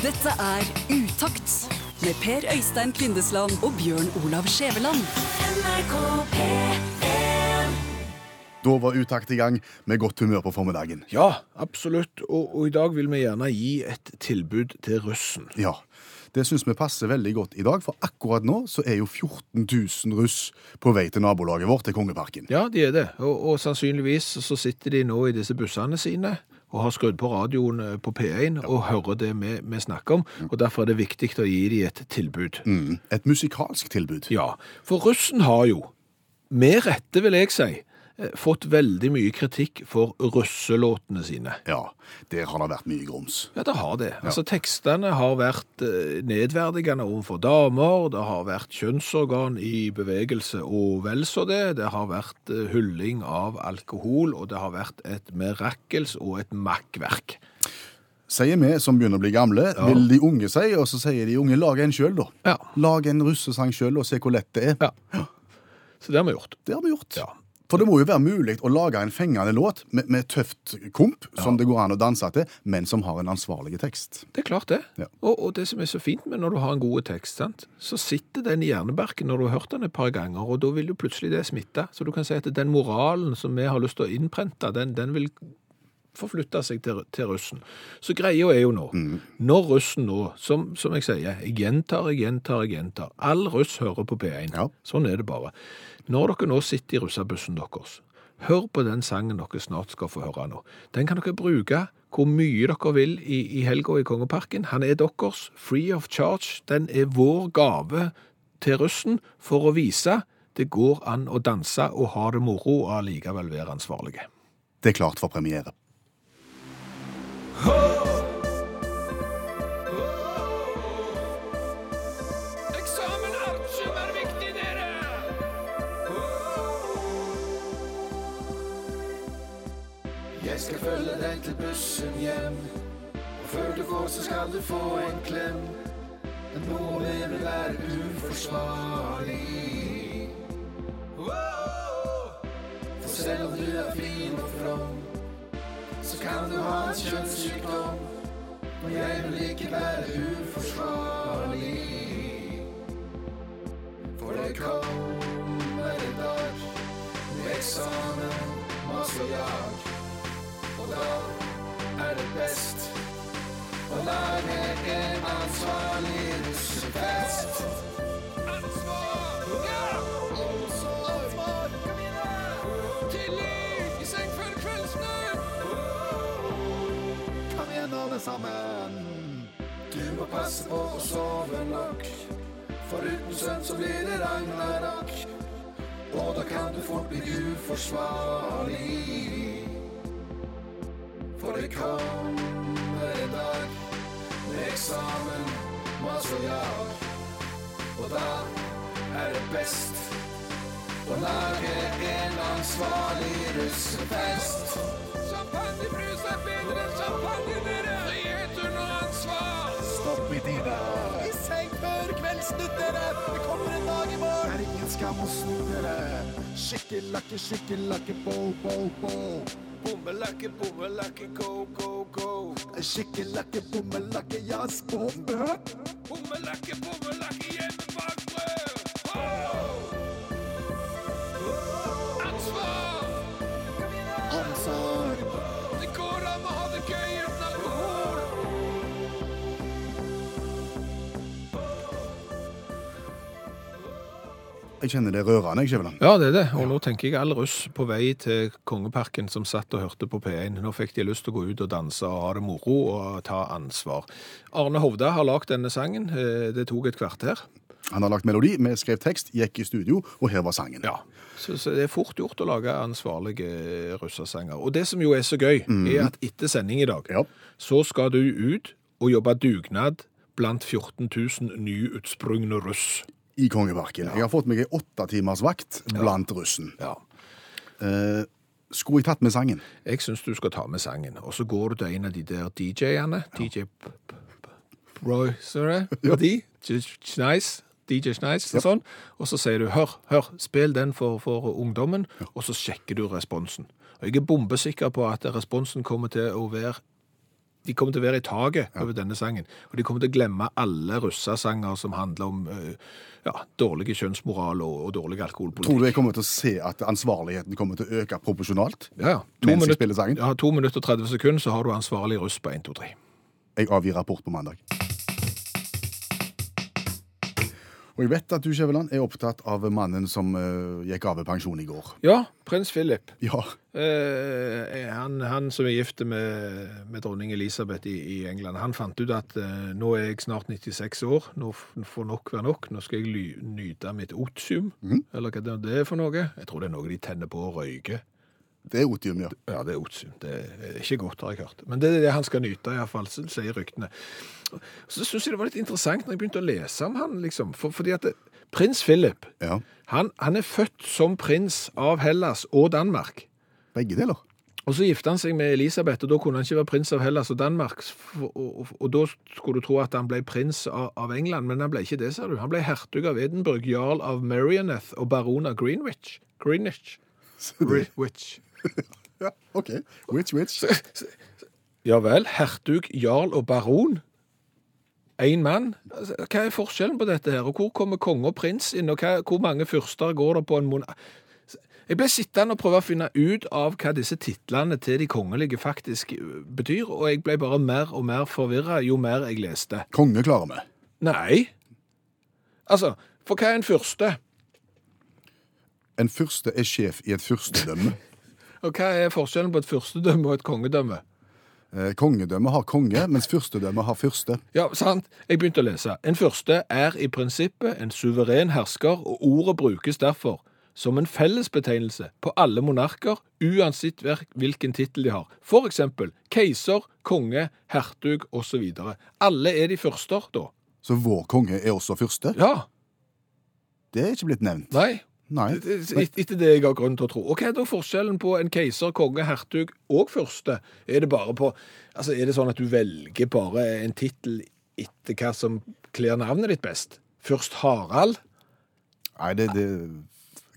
Dette er Utakt med Per Øystein Kvindesland og Bjørn Olav Skjæveland. Da var utakt i gang med godt humør på formiddagen. Ja, absolutt. Og, og i dag vil vi gjerne gi et tilbud til russen. Ja, det syns vi passer veldig godt i dag, for akkurat nå så er jo 14 000 russ på vei til nabolaget vårt, til Kongeparken. Ja, de er det. Og, og sannsynligvis så sitter de nå i disse bussene sine og har skrudd på radioen eh, på P1 og hører det vi, vi snakker om. Og derfor er det viktig å gi dem et tilbud. Mm, et musikalsk tilbud. Ja, for russen har jo, med rette vil jeg si, fått veldig mye kritikk for russelåtene sine. Ja, der har det vært mye grums. Ja, det har det. Altså, Tekstene har vært eh, nedverdigende overfor damer, det har vært kjønnsorgan i bevegelse og vel så det, det har vært eh, hylling av alkohol, og det har vært et mirakels og et makkverk. Sier vi som begynner å bli gamle, Ja. vil de unge si, og så sier de unge lag en sjøl, da. Ja. Lag en russesang sjøl og se hvor lett det er. Ja. Så det har vi gjort. Det har vi gjort. Ja. For det må jo være mulig å lage en fengende låt med, med tøft komp, som det går an å danse til, men som har en ansvarlig tekst. Det er klart det. Ja. Og, og det som er så fint med når du har en god tekst, sant? så sitter den i hjernebarken når du har hørt den et par ganger, og da vil jo plutselig det smitte. Så du kan si at den moralen som vi har lyst til å innprente, den, den vil forflytte seg til, til russen. Så greia er jo nå, når russen nå, som, som jeg sier, jeg gjentar, jeg gjentar, jeg gjentar, all russ hører på P1. Ja. Sånn er det bare. Når dere nå sitter i russabussen deres, hør på den sangen dere snart skal få høre nå. Den kan dere bruke hvor mye dere vil i, i helga i Kongeparken. Han er deres, free of charge. Den er vår gave til russen for å vise det går an å danse og ha det moro og allikevel være ansvarlige. Det er klart for premiere. Eksamen artium er viktig, dere! Jeg skal følge deg til bussen hjem. Og før du går, så skal du få en klem. Men nå vil det være uforsvarlig. For selv om du er fin og from, så kan du ha en kjønnssykdom. Og jeg vil ikke være uforsvarlig. For det kommer en dag med eksamen, mas og jag. Og da er det best å lage en ansvarlig russefest. Alle sammen. Du må passe på å sove nok. For uten søvn så blir det ragnarok. Og da kan du fort bli uforsvarlig. For det kommer en dag med eksamen, mas og jag. Og da er det best å lage en ansvarlig russefest. Champagnebrus er bedre enn champagne, dere! I seng før kveldsnytt, dere! Det kommer en dag i morgen! Det er ingen skam å snu dere. Skikkelakke, skikkelakke, bo, bo, bo. Bommelakke, bommelakke, go, go, go. Skikkelakke, bommelakke, jazz, bombe. Bommelakke, bommelakke, Jeg kjenner det rørende, jeg, Skjæveland. Ja, det er det. Og nå tenker jeg all russ på vei til Kongeparken som satt og hørte på P1. Nå fikk de lyst til å gå ut og danse og ha det moro og ta ansvar. Arne Hovda har lagd denne sangen. Eh, Det tok et kvarter. Han har lagt melodi, vi skrev tekst, gikk i studio, og her var sangen. Ja, så, så det er fort gjort å lage ansvarlige russesanger. Og det som jo er så gøy, er at etter sending i dag, Ja. så skal du ut og jobbe dugnad blant 14 000 nyutsprungne russ. I Kongeparken. Jeg har fått meg ei åtte timers vakt blant russen. Ja. Eh, skulle jeg tatt med sangen? Jeg syns du skal ta med sangen, og så går du til en av de der DJ-ene. DJ P- P- P- Roy, sorry, Ja. de? DJ Schneis og sånn. Og så sier du, hør, hør, spill den for, for ungdommen, og så sjekker du responsen. Og jeg er bombesikker på at responsen kommer til å være de kommer til å være i taket over denne sangen. Og de kommer til å glemme alle russesanger som handler om eh, ja, dårlig kjønnsmoral og, og dårlig alkoholpolitikk. Tror du jeg kommer til å se at ansvarligheten kommer til å øke proporsjonalt? Ja, ja. To, Mens minutter, ja, to minutter og 30 sekunder, så har du ansvarlig russ på 1, 2, 3. Jeg avgir rapport på mandag. Og jeg vet at du, Skjæveland, er opptatt av mannen som uh, gikk av ved pensjon i går. Ja, prins Philip. Ja, Uh, han, han som er gift med, med dronning Elisabeth i, i England, han fant ut at uh, nå er jeg snart 96 år, nå får nok være nok, nå skal jeg ly, nyte mitt otium, eller hva det er for noe. Jeg tror det er noe de tenner på og røyker. Det er otium, ja. Ja, det er otium. Det er ikke godt, har jeg hørt. Men det er det han skal nyte, iallfall, sier ryktene. Så syns jeg det var litt interessant når jeg begynte å lese om han, liksom. For, fordi at det, prins Philip, ja. han, han er født som prins av Hellas og Danmark. Begge deler. Og så gifta han seg med Elisabeth, og da kunne han ikke være prins av Hellas og Danmark. Og, og, og da skulle du tro at han ble prins av, av England, men han ble ikke det, sa du. Han ble hertug av Edinburgh, jarl av Marioneth og baron av Greenwich. Greenwich. Greenwich. Ja, OK. Which, which? Ja vel, hertug, jarl og baron. Én mann. Altså, Hva er forskjellen på dette her? Og hvor kommer konge og prins inn? Og hva, hvor mange fyrster går det på en mon... Jeg ble sittende og prøve å finne ut av hva disse titlene til de kongelige faktisk betyr, og jeg ble bare mer og mer forvirra jo mer jeg leste. Konge klarer vi. Nei. Altså, for hva er en fyrste? En fyrste er sjef i et fyrstedømme. Og hva er forskjellen på et fyrstedømme og et kongedømme? Eh, Kongedømme har konge, mens fyrstedømmet har fyrste. Ja, sant. Jeg begynte å lese. En fyrste er i prinsippet en suveren hersker, og ordet brukes derfor som en fellesbetegnelse på alle monarker, uansett hvilken tittel de har. For eksempel keiser, konge, hertug osv. Alle er de fyrster, da. Så vår konge er også fyrste? Ja. Det er ikke blitt nevnt. Nei. Nei. Et- Etter det jeg har grunn til å tro. Og hva er da forskjellen på en keiser, konge, hertug og fyrste? Er det bare på Altså, er det sånn at du velger bare en tittel etter hva som kler navnet ditt best? Først Harald? Nei, det, det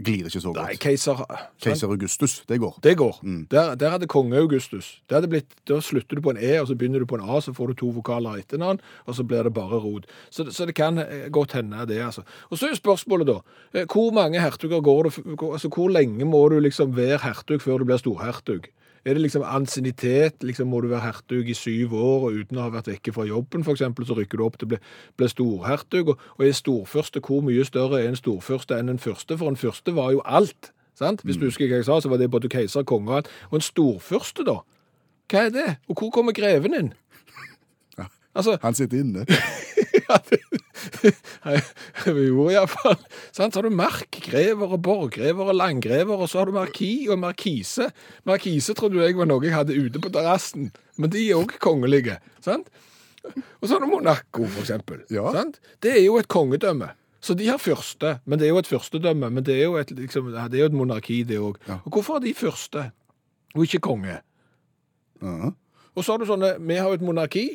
glir ikke så Nei, godt. keiser? Keiser Augustus, det går. Det går. Der, der hadde konge Augustus. Det hadde blitt, da slutter du på en E, og så begynner du på en A, så får du to vokaler etter hverandre, og så blir det bare rot. Så, så det kan eh, godt hende det, altså. Og så er spørsmålet da, eh, hvor mange hertuger går det, altså hvor lenge må du liksom være hertug før du blir storhertug? Er det liksom ansiennitet, liksom må du være hertug i syv år, og uten å ha vært vekke fra jobben, eksempel, så rykker du opp til å bli, bli storhertug, og, og er storførste hvor mye større er en storførste enn en første? For en første var jo alt, sant? Hvis du husker hva jeg sa, så var det både keiser, konge og alt. Og en storførste, da, hva er det? Og hvor kommer greven inn? Altså, Han sitter inne. ja, det, vi gjorde iallfall. Så har du markgrever og borggrever og langgrever, og så har du marki og markise. Markise trodde jeg var noe jeg hadde ute på terrassen, men de er òg kongelige. sant? Og så har du Monaco, for eksempel. Ja. Sant? Det er jo et kongedømme. Så de har fyrste, men det er jo et fyrstedømme. Men det er jo et, liksom, det er jo et monarki, det òg. Ja. Og hvorfor har de fyrste, og ikke konge? Ja. Og så har du sånne, vi har jo et monarki,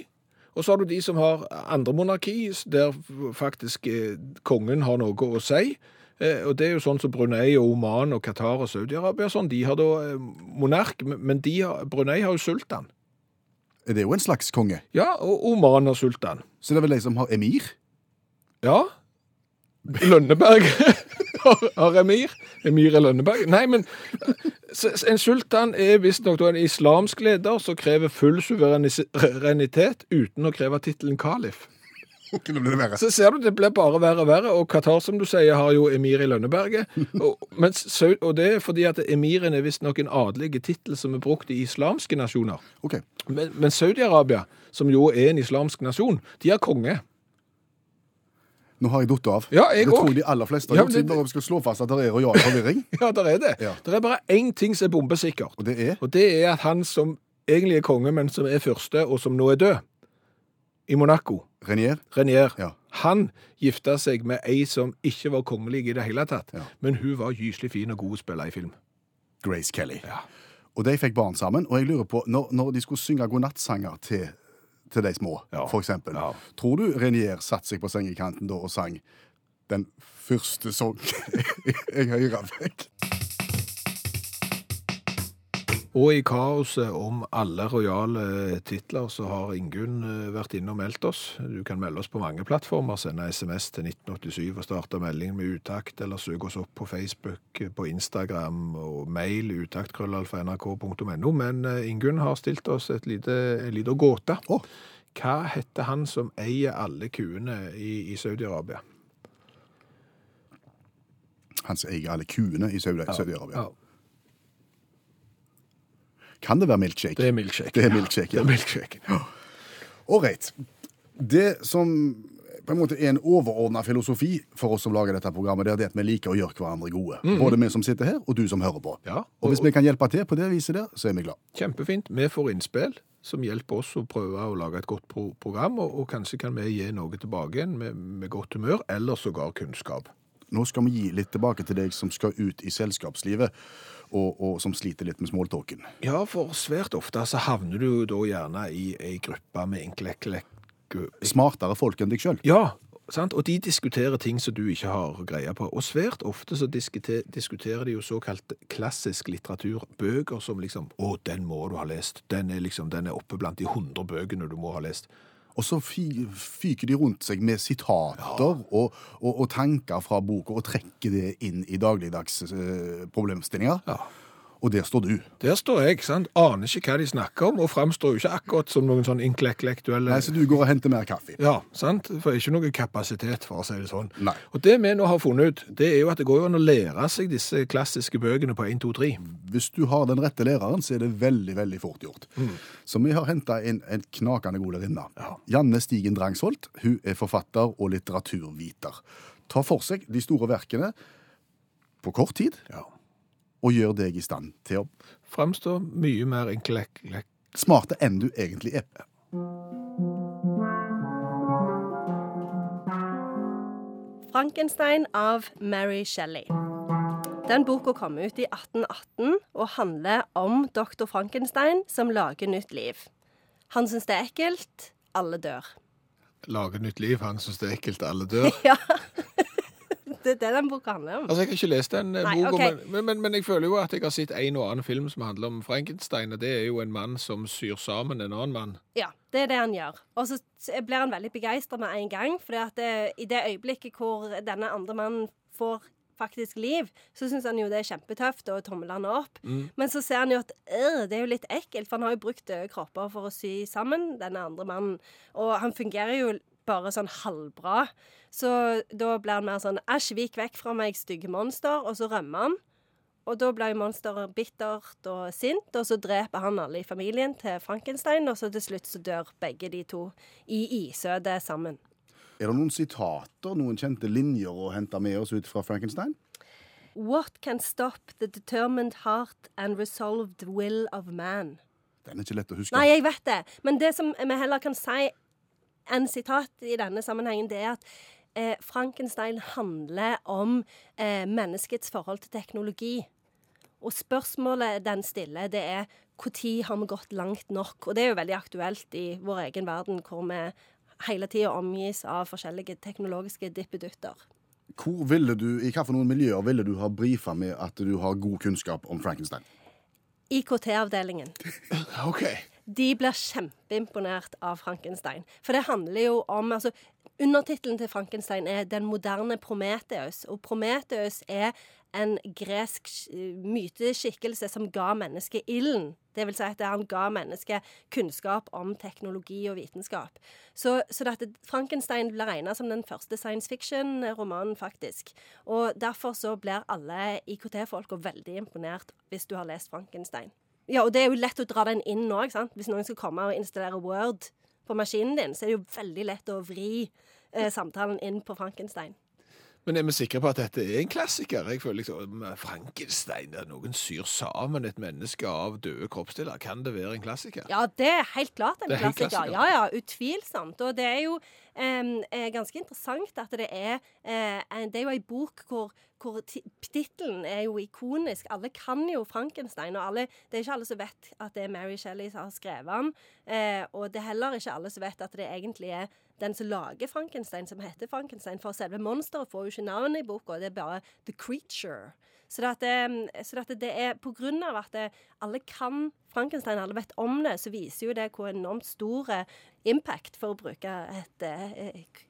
og så har du de som har andre monarki, der faktisk eh, kongen har noe å si. Eh, og det er jo sånn som Brunei og Oman og Qatar og Saudi-Arabia, sånn, de har da eh, monark, men har, Brunei har jo sultan. Det er jo en slags konge. Ja, og Oman har sultan. Så det er vel de som har emir? Ja. Lønneberg har, emir. Emir er Lønneberg. Nei, men en sultan er visstnok en islamsk leder som krever full suverenitet uten å kreve tittelen kalif. Så ser du, det blir bare verre og verre, og Qatar, som du sier, har jo emir i Lønneberget. Og, mens, og det er fordi at emiren er visstnok en adelig tittel som er brukt i islamske nasjoner. Okay. Men, men Saudi-Arabia, som jo er en islamsk nasjon, de har konge. Nå har jeg datt av. Ja, jeg det tror jeg de aller fleste har ja, gjort, siden det- vi skal slå fast at det er rojal forvirring. Ja, der er det. Ja. Det er bare én ting som er bombesikkert. Og det er Og det er at han som egentlig er konge, men som er første, og som nå er død, i Monaco, Renier. Renier, Ja. han gifta seg med ei som ikke var kongelig i det hele tatt, Ja. men hun var gyselig fin og god å spille i film. Grace Kelly. Ja. Og de fikk barn sammen, og jeg lurer på, når, når de skulle synge godnattsanger til, til de små, Ja. eksempel, Ja. tror du Renier satt seg på sengekanten da og sang den første sangen jeg hører vekk? Og i kaoset om alle rojale titler så har Ingunn eh, vært inne og meldt oss. Du kan melde oss på mange plattformer, sende SMS til 1987 og starte melding med utakt, eller søk oss opp på Facebook, på Instagram og mail utaktkrøllalfa.nrk.no. Men eh, Ingunn har stilt oss et lite, en liten gåte. Oh. Hva heter han som eier alle kuene i, i Saudi-Arabia? Han som eier alle kuene i Saudi- Saudi-Arabia. Ja, Kan det være milkshake? det er milkshake. Det er milkshake, Det ja. er milkshake. Ålreit. Det som på en måte er en overordna filosofi for oss som lager dette programmet, det er det at vi liker å gjøre hverandre gode. Både vi som sitter her, og du som hører på. Ja, og hvis vi kan hjelpe til på det viset der, så er vi glad. Kjempefint. Vi får innspill som hjelper oss å prøve å lage et godt program, og, og kanskje kan vi gi noe tilbake igjen med, med godt humør, eller sågar kunnskap. Nå skal vi gi litt tilbake til deg som skal ut i selskapslivet, og, og som sliter litt med smalltalken. Ja, for svært ofte så havner du da gjerne i ei gruppe med enkle Smartere folk enn deg sjøl. Ja, sant? og de diskuterer ting som du ikke har greie på. Og svært ofte så diskuterer de jo såkalt klassisk litteratur. Bøker som liksom Å, den må du ha lest. Den er liksom, den er oppe blant de hundre bøkene du må ha lest. Og så fyker de rundt seg med sitater og, og, og tanker fra boka og trekker det inn i dagligdags eh, problemstillinger. Ja. Og der står du. Der står jeg, sant? aner ikke hva de snakker om, og framstår jo ikke akkurat som noen sånn intellektuelle Nei, Så du går og henter mer kaffe. Ja, sant? For ikke noe kapasitet, for å si det sånn. Nei. Og det vi nå har funnet ut, det er jo at det går jo an å lære seg disse klassiske bøkene på 1, 2, 3. Hvis du har den rette læreren, så er det veldig veldig fort gjort. Så vi har henta inn en knakende god lærerinne. Janne Stigen Drangsholt. Hun er forfatter og litteraturviter. Tar for seg de store verkene på kort tid, Ja. Og gjør deg i stand til å Framstår mye mer enklekk... smarte enn du egentlig er. Frankenstein av Mary Shelley. Den boka kom ut i 1818 og handler om doktor Frankenstein som lager nytt liv. Han syns det er ekkelt. Alle dør. Lager nytt liv, han syns det er ekkelt, alle dør. Ja. Det er det den boka handler om. Altså, Jeg har ikke lest den eh, Nei, boka, okay. men, men, men, jeg føler jo at jeg har sett en og annen film som handler om Frankenstein, og det er jo en mann som syr sammen en annen mann. Ja, det er det han gjør. Og så blir han veldig begeistra med en gang. For i det øyeblikket hvor denne andre mannen får faktisk liv, så syns han jo det er kjempetøft og tomler han opp. Men så ser han jo at øh, det er jo litt ekkelt, for han har jo brukt døde kropper for å sy sammen denne andre mannen. Og han fungerer jo bare sånn halvbra. Så da blir han mer sånn æsj, vik vekk fra meg, stygge monster. Og så rømmer han. Og da blir monsteret bittert og sint, og så dreper han alle i familien til Frankenstein, og så til slutt så dør begge de to i isødet sammen. Er det noen sitater, noen kjente linjer å hente med oss ut fra Frankenstein? What can stop the determined heart and resolved will of man? Den er ikke lett å huske. Nei, jeg vet det. Men det som vi heller kan si en sitat i denne sammenhengen, det er at eh, Frankenstein handler om eh, menneskets forhold til teknologi. Og spørsmålet den stiller, det er når har vi gått langt nok? Og det er jo veldig aktuelt i vår egen verden, hvor vi hele tida omgis av forskjellige teknologiske dippedutter. Hvor ville du, I hvilke miljøer ville du ha brifa med at du har god kunnskap om Frankenstein? IKT-avdelingen. OK. De blir kjempeimponert av Frankenstein. For det handler jo om altså, Undertittelen til Frankenstein er 'Den moderne Prometheus'. Og Prometheus er en gresk eh, myteskikkelse som ga mennesket ilden. Det vil si at han ga mennesket kunnskap om teknologi og vitenskap. Så, så dette, Frankenstein blir regna som den første science fiction-romanen, faktisk. Og derfor så blir alle IKT-folka veldig imponert hvis du har lest Frankenstein. Ja, og det er jo lett å dra den inn nå, ikke sant? Hvis noen skal komme og installere Word på maskinen din, så er det jo veldig lett å vri eh, samtalen inn på Frankenstein. Men er vi sikre på at dette er en klassiker? Jeg føler liksom Frankenstein, der noen syr sammen et menneske av døde kroppsdeler. Kan det være en klassiker? Ja, det er helt klart en er klassiker. klassiker. Ja, ja, utvilsomt. Og det er jo eh, ganske interessant at det er eh, Det er jo ei bok hvor, hvor tittelen er jo ikonisk. Alle kan jo Frankenstein, og alle, det er ikke alle som vet at det er Mary Shelley som har skrevet den. Eh, og det er heller ikke alle som vet at det egentlig er den som lager Frankenstein, som heter Frankenstein. For selve monsteret får jo ikke navnet i boka, det er bare The Creature. Så det, at det, så det, at det er på grunn av at det, alle kan Frankenstein, alle vet om det, så viser jo det hvor enormt stor eh, impact, for å bruke et et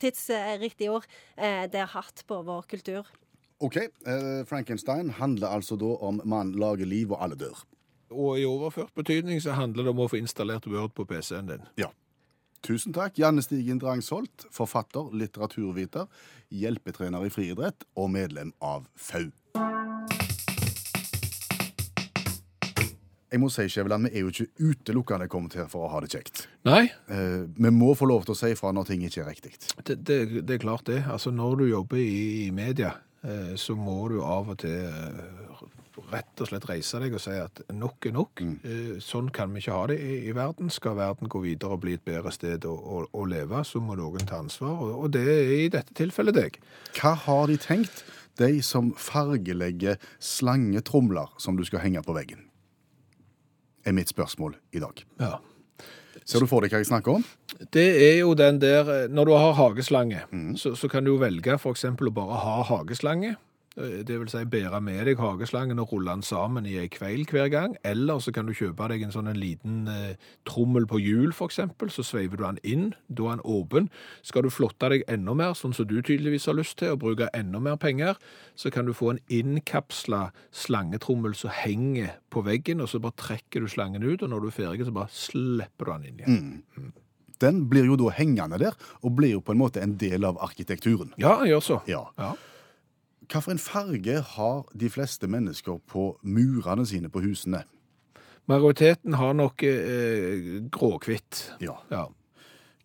tidsriktig ord, eh, det har hatt på vår kultur. OK. eh, Frankenstein handler altså da om man lager liv, og alle dør. Og i overført betydning så handler det om å få installert Word på PC-en din. Ja. Tusen takk. Janne Stigen Drangsholt, forfatter, litteraturviter, hjelpetrener i friidrett og medlem av FAU. Jeg må si, Skjæveland, vi er jo ikke utelukkende kommet her for å ha det kjekt. Nei, Eh, vi må få lov til å si ifra når ting ikke er riktig. det, det, det er klart det. Altså Når du jobber i, i media, eh, så må du av og til eh, rett og slett reise deg og si at nok er nok. Mm. sånn kan vi ikke ha det i, i verden. Skal verden gå videre og bli et bedre sted å, å, å leve, så må noen ta ansvar. Og, og det er i dette tilfellet deg. Hva har de tenkt, de som fargelegger slangetromler som du skal henge på veggen? Er mitt spørsmål i dag. Ja. Ser du for deg hva jeg snakker om? Det er jo den der eh, Når du har hageslange, så, så kan du jo velge f.eks. å bare ha hageslange. Eh, Det vil si bære med deg hageslangen og rulle den sammen i ei kveil hver gang. Eller så kan du kjøpe deg en sånn en liten eh, trommel på hjul, f.eks. Så sveiver du den inn, da er den åpen. Skal du flotte deg enda mer, sånn som du tydeligvis har lyst til, og bruke enda mer penger, så kan du få en innkapsla slangetrommel som henger på veggen, og så bare trekker du slangen ut, og når du er ferdig, så bare slipper du den inn igjen. Den blir jo da hengende der, og blir jo på en måte en del av arkitekturen. Ja, gjør så. Ja. Ja. Hva for en farge har de fleste mennesker på murene sine på husene? Majoriteten har nok eh, gråhvitt. Ja. Ja.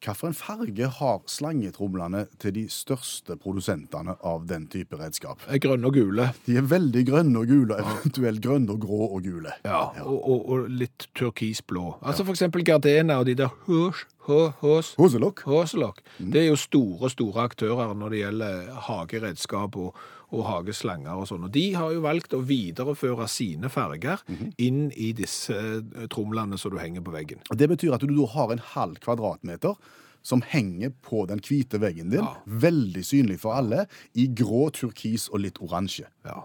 Hva for en farge har slangetromlene til de største produsentene av den type redskap? Eh, Grønne og gule. De er veldig grønne og gule, eventuelt grønne og grå og gule. Ja, Og, og, og litt turkisblå. Altså for eksempel Gardena og de der høs, hø, høs, Hoselokk? Håselokk. Det er jo store, store aktører når det gjelder hageredskap og, og hageslanger og sånn. Og de har jo valgt å videreføre sine farger inn i disse eh, tromlene som du henger på veggen. Det betyr at du da har en halv kvadratmeter som henger på den hvite veggen din, Ja. veldig synlig for alle, i grå, turkis og litt oransje. Ja.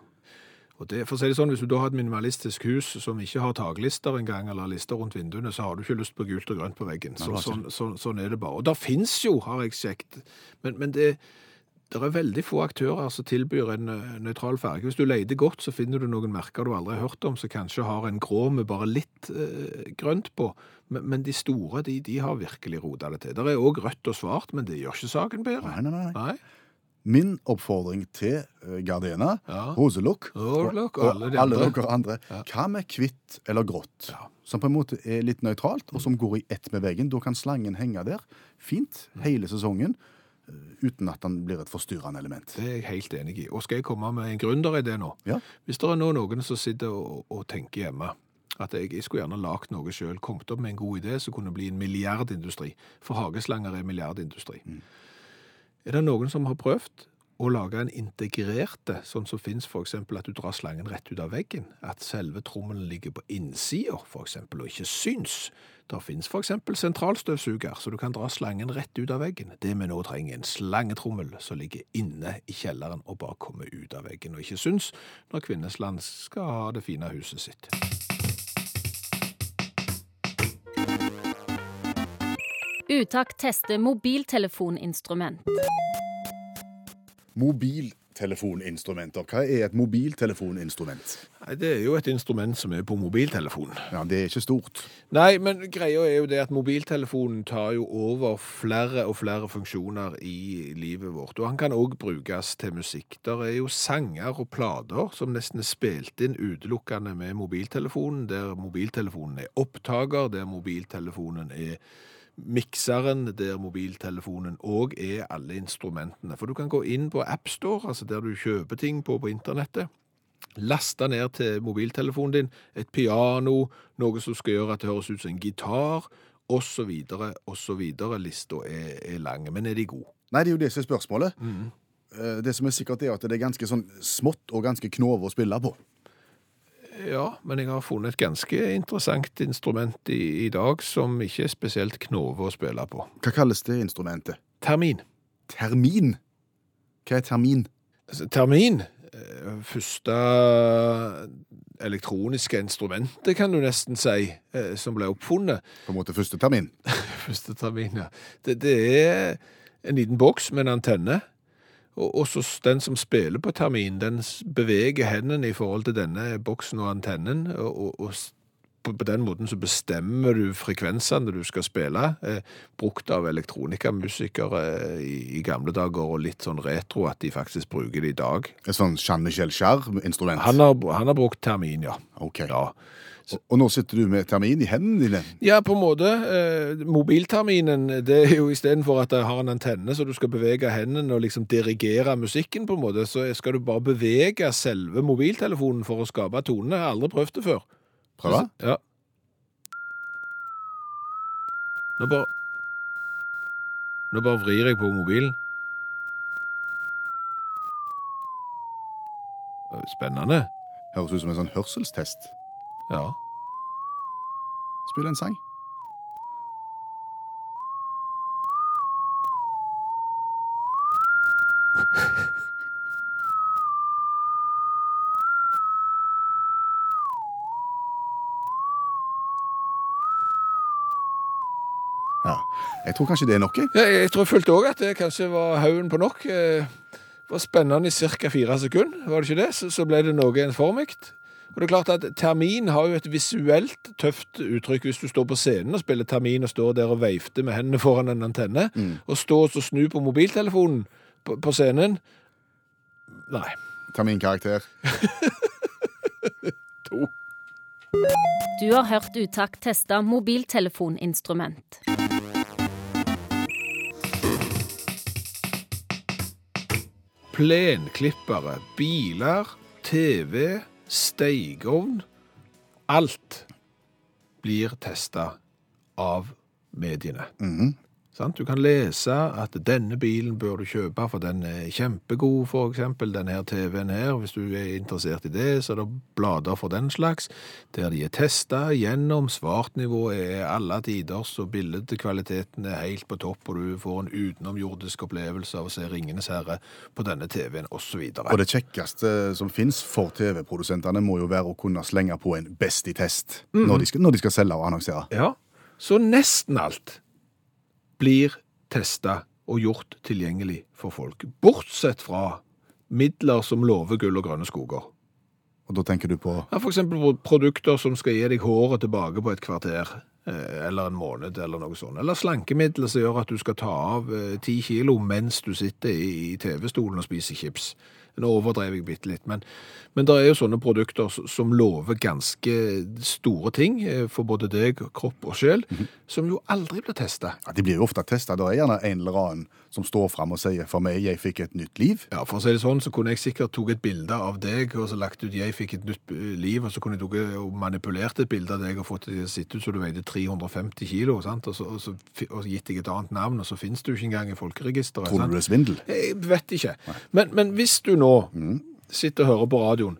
Og det, for å si det sånn, Hvis du da har et minimalistisk hus som ikke har taklister engang, eller lister rundt vinduene, så har du ikke lyst på gult og grønt på veggen. Så, sånn, sånn, sånn er det bare. Og der fins jo, har jeg sjekket, men, men det, det er veldig få aktører som tilbyr en eh, nøytral farge. Hvis du leter godt, så finner du noen merker du aldri har hørt om, som kanskje har en grå med bare litt eh, grønt på. Men, men de store, de, de har virkelig rota det til. Det er òg rødt og svart, men det gjør ikke saken bedre. Nei, nei, nei. Nei. Min oppfordring til eh, Gardena, Ja. Hoselokk og og alle de alle dere andre, hva med hvitt eller grått? Ja. Som på en måte er litt nøytralt, og som går i ett med veggen. Da kan slangen henge der fint hele sesongen, uten at den blir et forstyrrende element. Det er jeg helt enig i. Og skal jeg komme med en gründeridé nå? Ja. Hvis det er nå noen som sitter og, og tenker hjemme at jeg, jeg skulle gjerne lagt noe sjøl, kommet opp med en god idé som kunne bli en milliardindustri. For hageslanger er milliardindustri. Er det noen som har prøvd å lage en integrerte, sånn som for eksempel at du drar slangen rett ut av veggen? At selve trommelen ligger på innsida, eksempel, og ikke syns? Det finnes for eksempel sentralstøvsuger, så du kan dra slangen rett ut av veggen. Det vi nå trenger, er en slangetrommel som ligger inne i kjelleren og bare kommer ut av veggen, og ikke syns når Kvinnesland skal ha det fine huset sitt. Utakt tester mobiltelefoninstrument. Mobiltelefoninstrumenter. Hva er et mobiltelefoninstrument? Nei, Det er jo et instrument som er på mobiltelefonen. Ja, Det er ikke stort. Nei, men greia er jo det at mobiltelefonen tar jo over flere og flere funksjoner i livet vårt. Og han kan òg brukes til musikk. Der er jo sanger og plater som nesten er spilt inn utelukkende med mobiltelefonen, der mobiltelefonen er opptaker, der mobiltelefonen er mikseren, der mobiltelefonen òg er alle instrumentene. For du kan gå inn på AppStore, altså der du kjøper ting på på internettet. Laste ned til mobiltelefonen din et piano, noe som skal gjøre at det høres ut som en gitar, osv., osv. Lista er, er lang, men er de gode? Nei, det er jo det som er spørsmålet. Mm. Det som er sikkert er at det er ganske sånn smått og ganske knove å spille på. Ja, men jeg har funnet et ganske interessant instrument i, i dag som ikke er spesielt knove å spille på. Hva kalles det instrumentet? Termin. Termin. Hva er termin? Altså, Termin, eh, første elektroniske instrumentet, kan du nesten si, eh, som ble oppfunnet. På en måte første termin. Første termin, ja. Det, det er en liten boks med en antenne. Og så den som spiller på termin, den beveger hendene i forhold til denne boksen og antennen, og, og, på den måten så bestemmer du frekvensene du skal spille, eh, brukt av elektronikamusikere eh, i, i gamle dager, og litt sånn retro at de faktisk bruker det i dag. Et sånn Jean-Michel Jarre-instrument. Han han har brukt termin, ja. Ok. ja. Og, nå sitter du med termin i hendene dine. Ja, på en måte. Eh, mobilterminen, det er jo istedenfor at det har en antenne så du skal bevege hendene og liksom dirigere musikken på en måte, så skal du bare bevege selve mobiltelefonen for å skape tonene. Jeg har aldri prøvd det før. Prøve? Ja. Nå bare Nå bare vrir jeg på mobilen. Spennende. Høres ut som en sånn hørselstest. Ja. Spill en sang. Ja. Jeg tror kanskje det er nok Ja, jeg tror jeg følte òg at det kanskje var haugen på nok. Eh, Det var spennende i ca. fire sekunder, var det ikke det? Så, så ble det noe ensformigt. Og det er klart at Termin har jo et visuelt tøft uttrykk hvis du står på scenen og spiller termin og står der og veifter med hendene foran en antenne, og stå og snur snu på mobiltelefonen på, på scenen. Nei. Terminkarakter. To. Du har hørt Utakt teste mobiltelefoninstrument. Plenklippere, biler, TV, steigovn Alt blir testa av mediene. Sant? Du kan lese at denne bilen bør du kjøpe, for den er kjempegod, for eksempel. Her TV-en her, hvis du er interessert i det, så er det blader for den slags, der de er testa gjennom. Svartnivået er alle tiders, og bildekvaliteten er helt på topp, og du får en utenomjordisk opplevelse av å se Ringenes herre på denne TV-en, osv. Og det kjekkeste som fins for TV-produsentene, må jo være å kunne slenge på en Best i test når, de skal, når de skal selge og annonsere. Ja, så nesten alt blir testa og gjort tilgjengelig for folk. Bortsett fra midler som lover gull og grønne skoger. Og da tenker du på Ja, eksempel produkter som skal gi deg håret tilbake på et kvarter, eh, eller en måned, eller noe sånt. Eller slankemidler som gjør at du skal ta av eh, ti kilo mens du sitter i TV-stolen og spiser chips. Nå overdrev jeg bitte litt, men, men det er jo sånne produkter som lover ganske store ting eh, for både deg, kropp og sjel, som jo aldri blir testa. ja, De blir jo ofte testa. Det er gjerne en eller annen som står fram og sier 'for meg, jeg fikk et nytt liv'. Ja, for å si det sånn, så kunne jeg sikkert tatt et bilde av deg, og så lagt ut 'jeg fikk et nytt eh, liv', og så kunne jeg tok og manipulert et bilde av deg og fått det til å sitte ut så du veide 350 kilo, sant? Og, så, og, så, og gitt deg et annet navn, og så finnes du ikke engang i folkeregisteret. Tror du det er svindel? Jeg vet ikke. Men, men hvis du nå sitter og hører på radioen,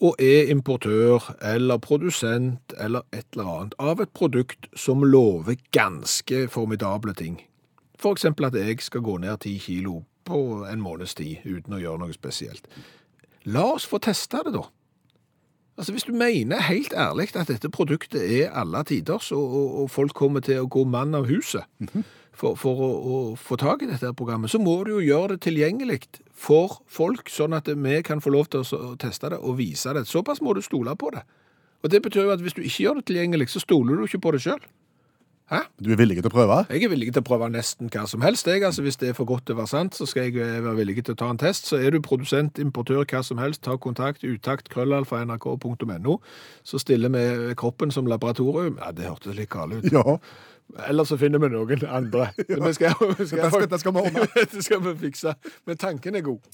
og er importør eller produsent eller et eller annet av et produkt som lover ganske formidable ting. For eksempel at jeg skal gå ned 10 kilo på en måneds tid uten å gjøre noe spesielt. La oss få testa det, da. Altså Hvis du mener helt ærlig at dette produktet er alle tiders, og, og, og folk kommer til å gå mann av huset for, for å, å få tak i dette programmet, så må du jo gjøre det tilgjengelig for folk, sånn at vi kan få lov til å teste det og vise det. Såpass må du stole på det. Og Det betyr jo at hvis du ikke gjør det tilgjengelig, så stoler du ikke på det sjøl. Du er villig til å prøve? Jeg er villig til å prøve nesten hva som helst. Jeg. Altså, hvis det er for godt til å være sant, så skal jeg eh, være villig til å ta en test. Så er du produsent, importør, hva som helst, ta kontakt, utakt, krøllalfa, nrk.no. Så stiller vi kroppen som laboratorium. Ja, det hørtes litt galt ut. Ja. Eller så finner vi noen andre. Det vi skal, vi skal, Dette skal- dette skal vi ordne. Dette skal vi fikse. Men tanken er god.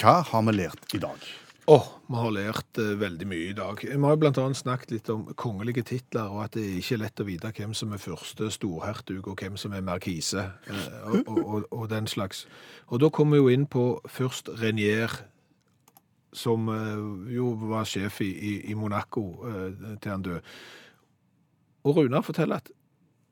Hva har vi lært i dag? Åh, vi har lært uh, veldig mye i dag. Vi har annet snakket litt om kongelige titler, og at det er ikke lett å vite hvem som er første storhertug, og hvem som er markise, uh, og, og, og, den slags. Og da kommer vi jo inn på først Renier, som uh, jo var sjef i, i, i Monaco til han døde. Og Runar forteller at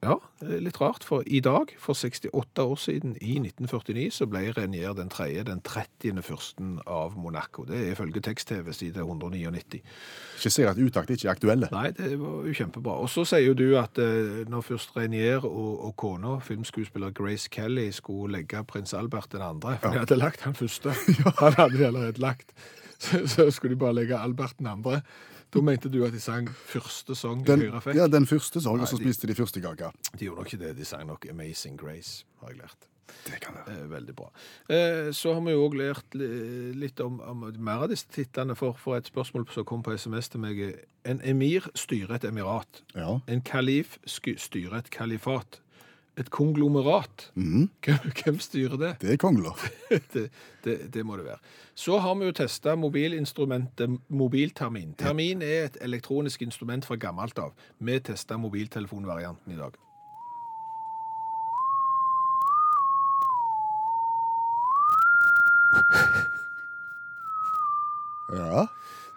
Ja, litt rart, for i dag, for 68 år siden, i 1949, så ble Renier den tredje, den 30. fyrsten av Monaco. Det er ifølge tekst-TV side 199. Ikke si at utakt ikke er aktuelle. Nei, det var jo kjempebra. Og så sier jo du at eh, når først Renier og, og kona, filmskuespiller Grace Kelly, skulle legge prins Albert den andre, for de hadde lagt han første, han hadde de allerede lagt, så, så skulle de bare legge Albert den andre. Da mente du at de sang første sang Den, i Høyre Effekt? ja, den første sang, og så spiste de første kaka. De gjorde nok ikke det, de sang nok Amazing Grace, har jeg lært. Det kan være. Eh, veldig bra. Eh, så har vi jo òg lært litt om, om mer av disse titlene, for, for et spørsmål som kom på SMS til meg En emir styrer et emirat. Ja. En kalif styrer et kalifat. Et konglomerat. Mm. Hvem, styrer det? Det er kongler. det, det? Det må det være. Så har vi jo testa mobilinstrumentet mobiltermin. Termin er et elektronisk instrument fra gammelt av. Vi testa mobiltelefonvarianten i dag. Ja.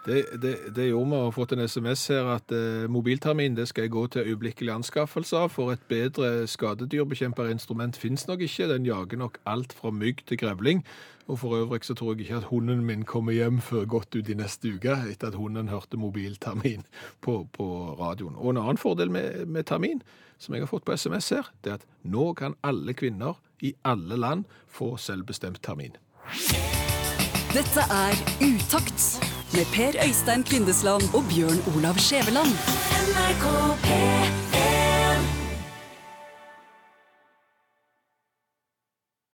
Det, det, det gjorde vi og fått en SMS her at eh, mobiltermin det skal jeg gå til øyeblikkelig anskaffelse av, for et bedre skadedyrbekjemperinstrument finnes nok ikke. Den jager nok alt fra mygg til grevling. Og for øvrig så tror jeg ikke at hunden min kommer hjem før godt ut i neste uke, etter at hunden hørte mobiltermin på, på radioen. Og en annen fordel med, med termin, som jeg har fått på SMS her, det er at nå kan alle kvinner i alle land få selvbestemt termin. Dette er Utakt med Per Øystein Kvindesland og Bjørn Olav Skjæveland. NRK P3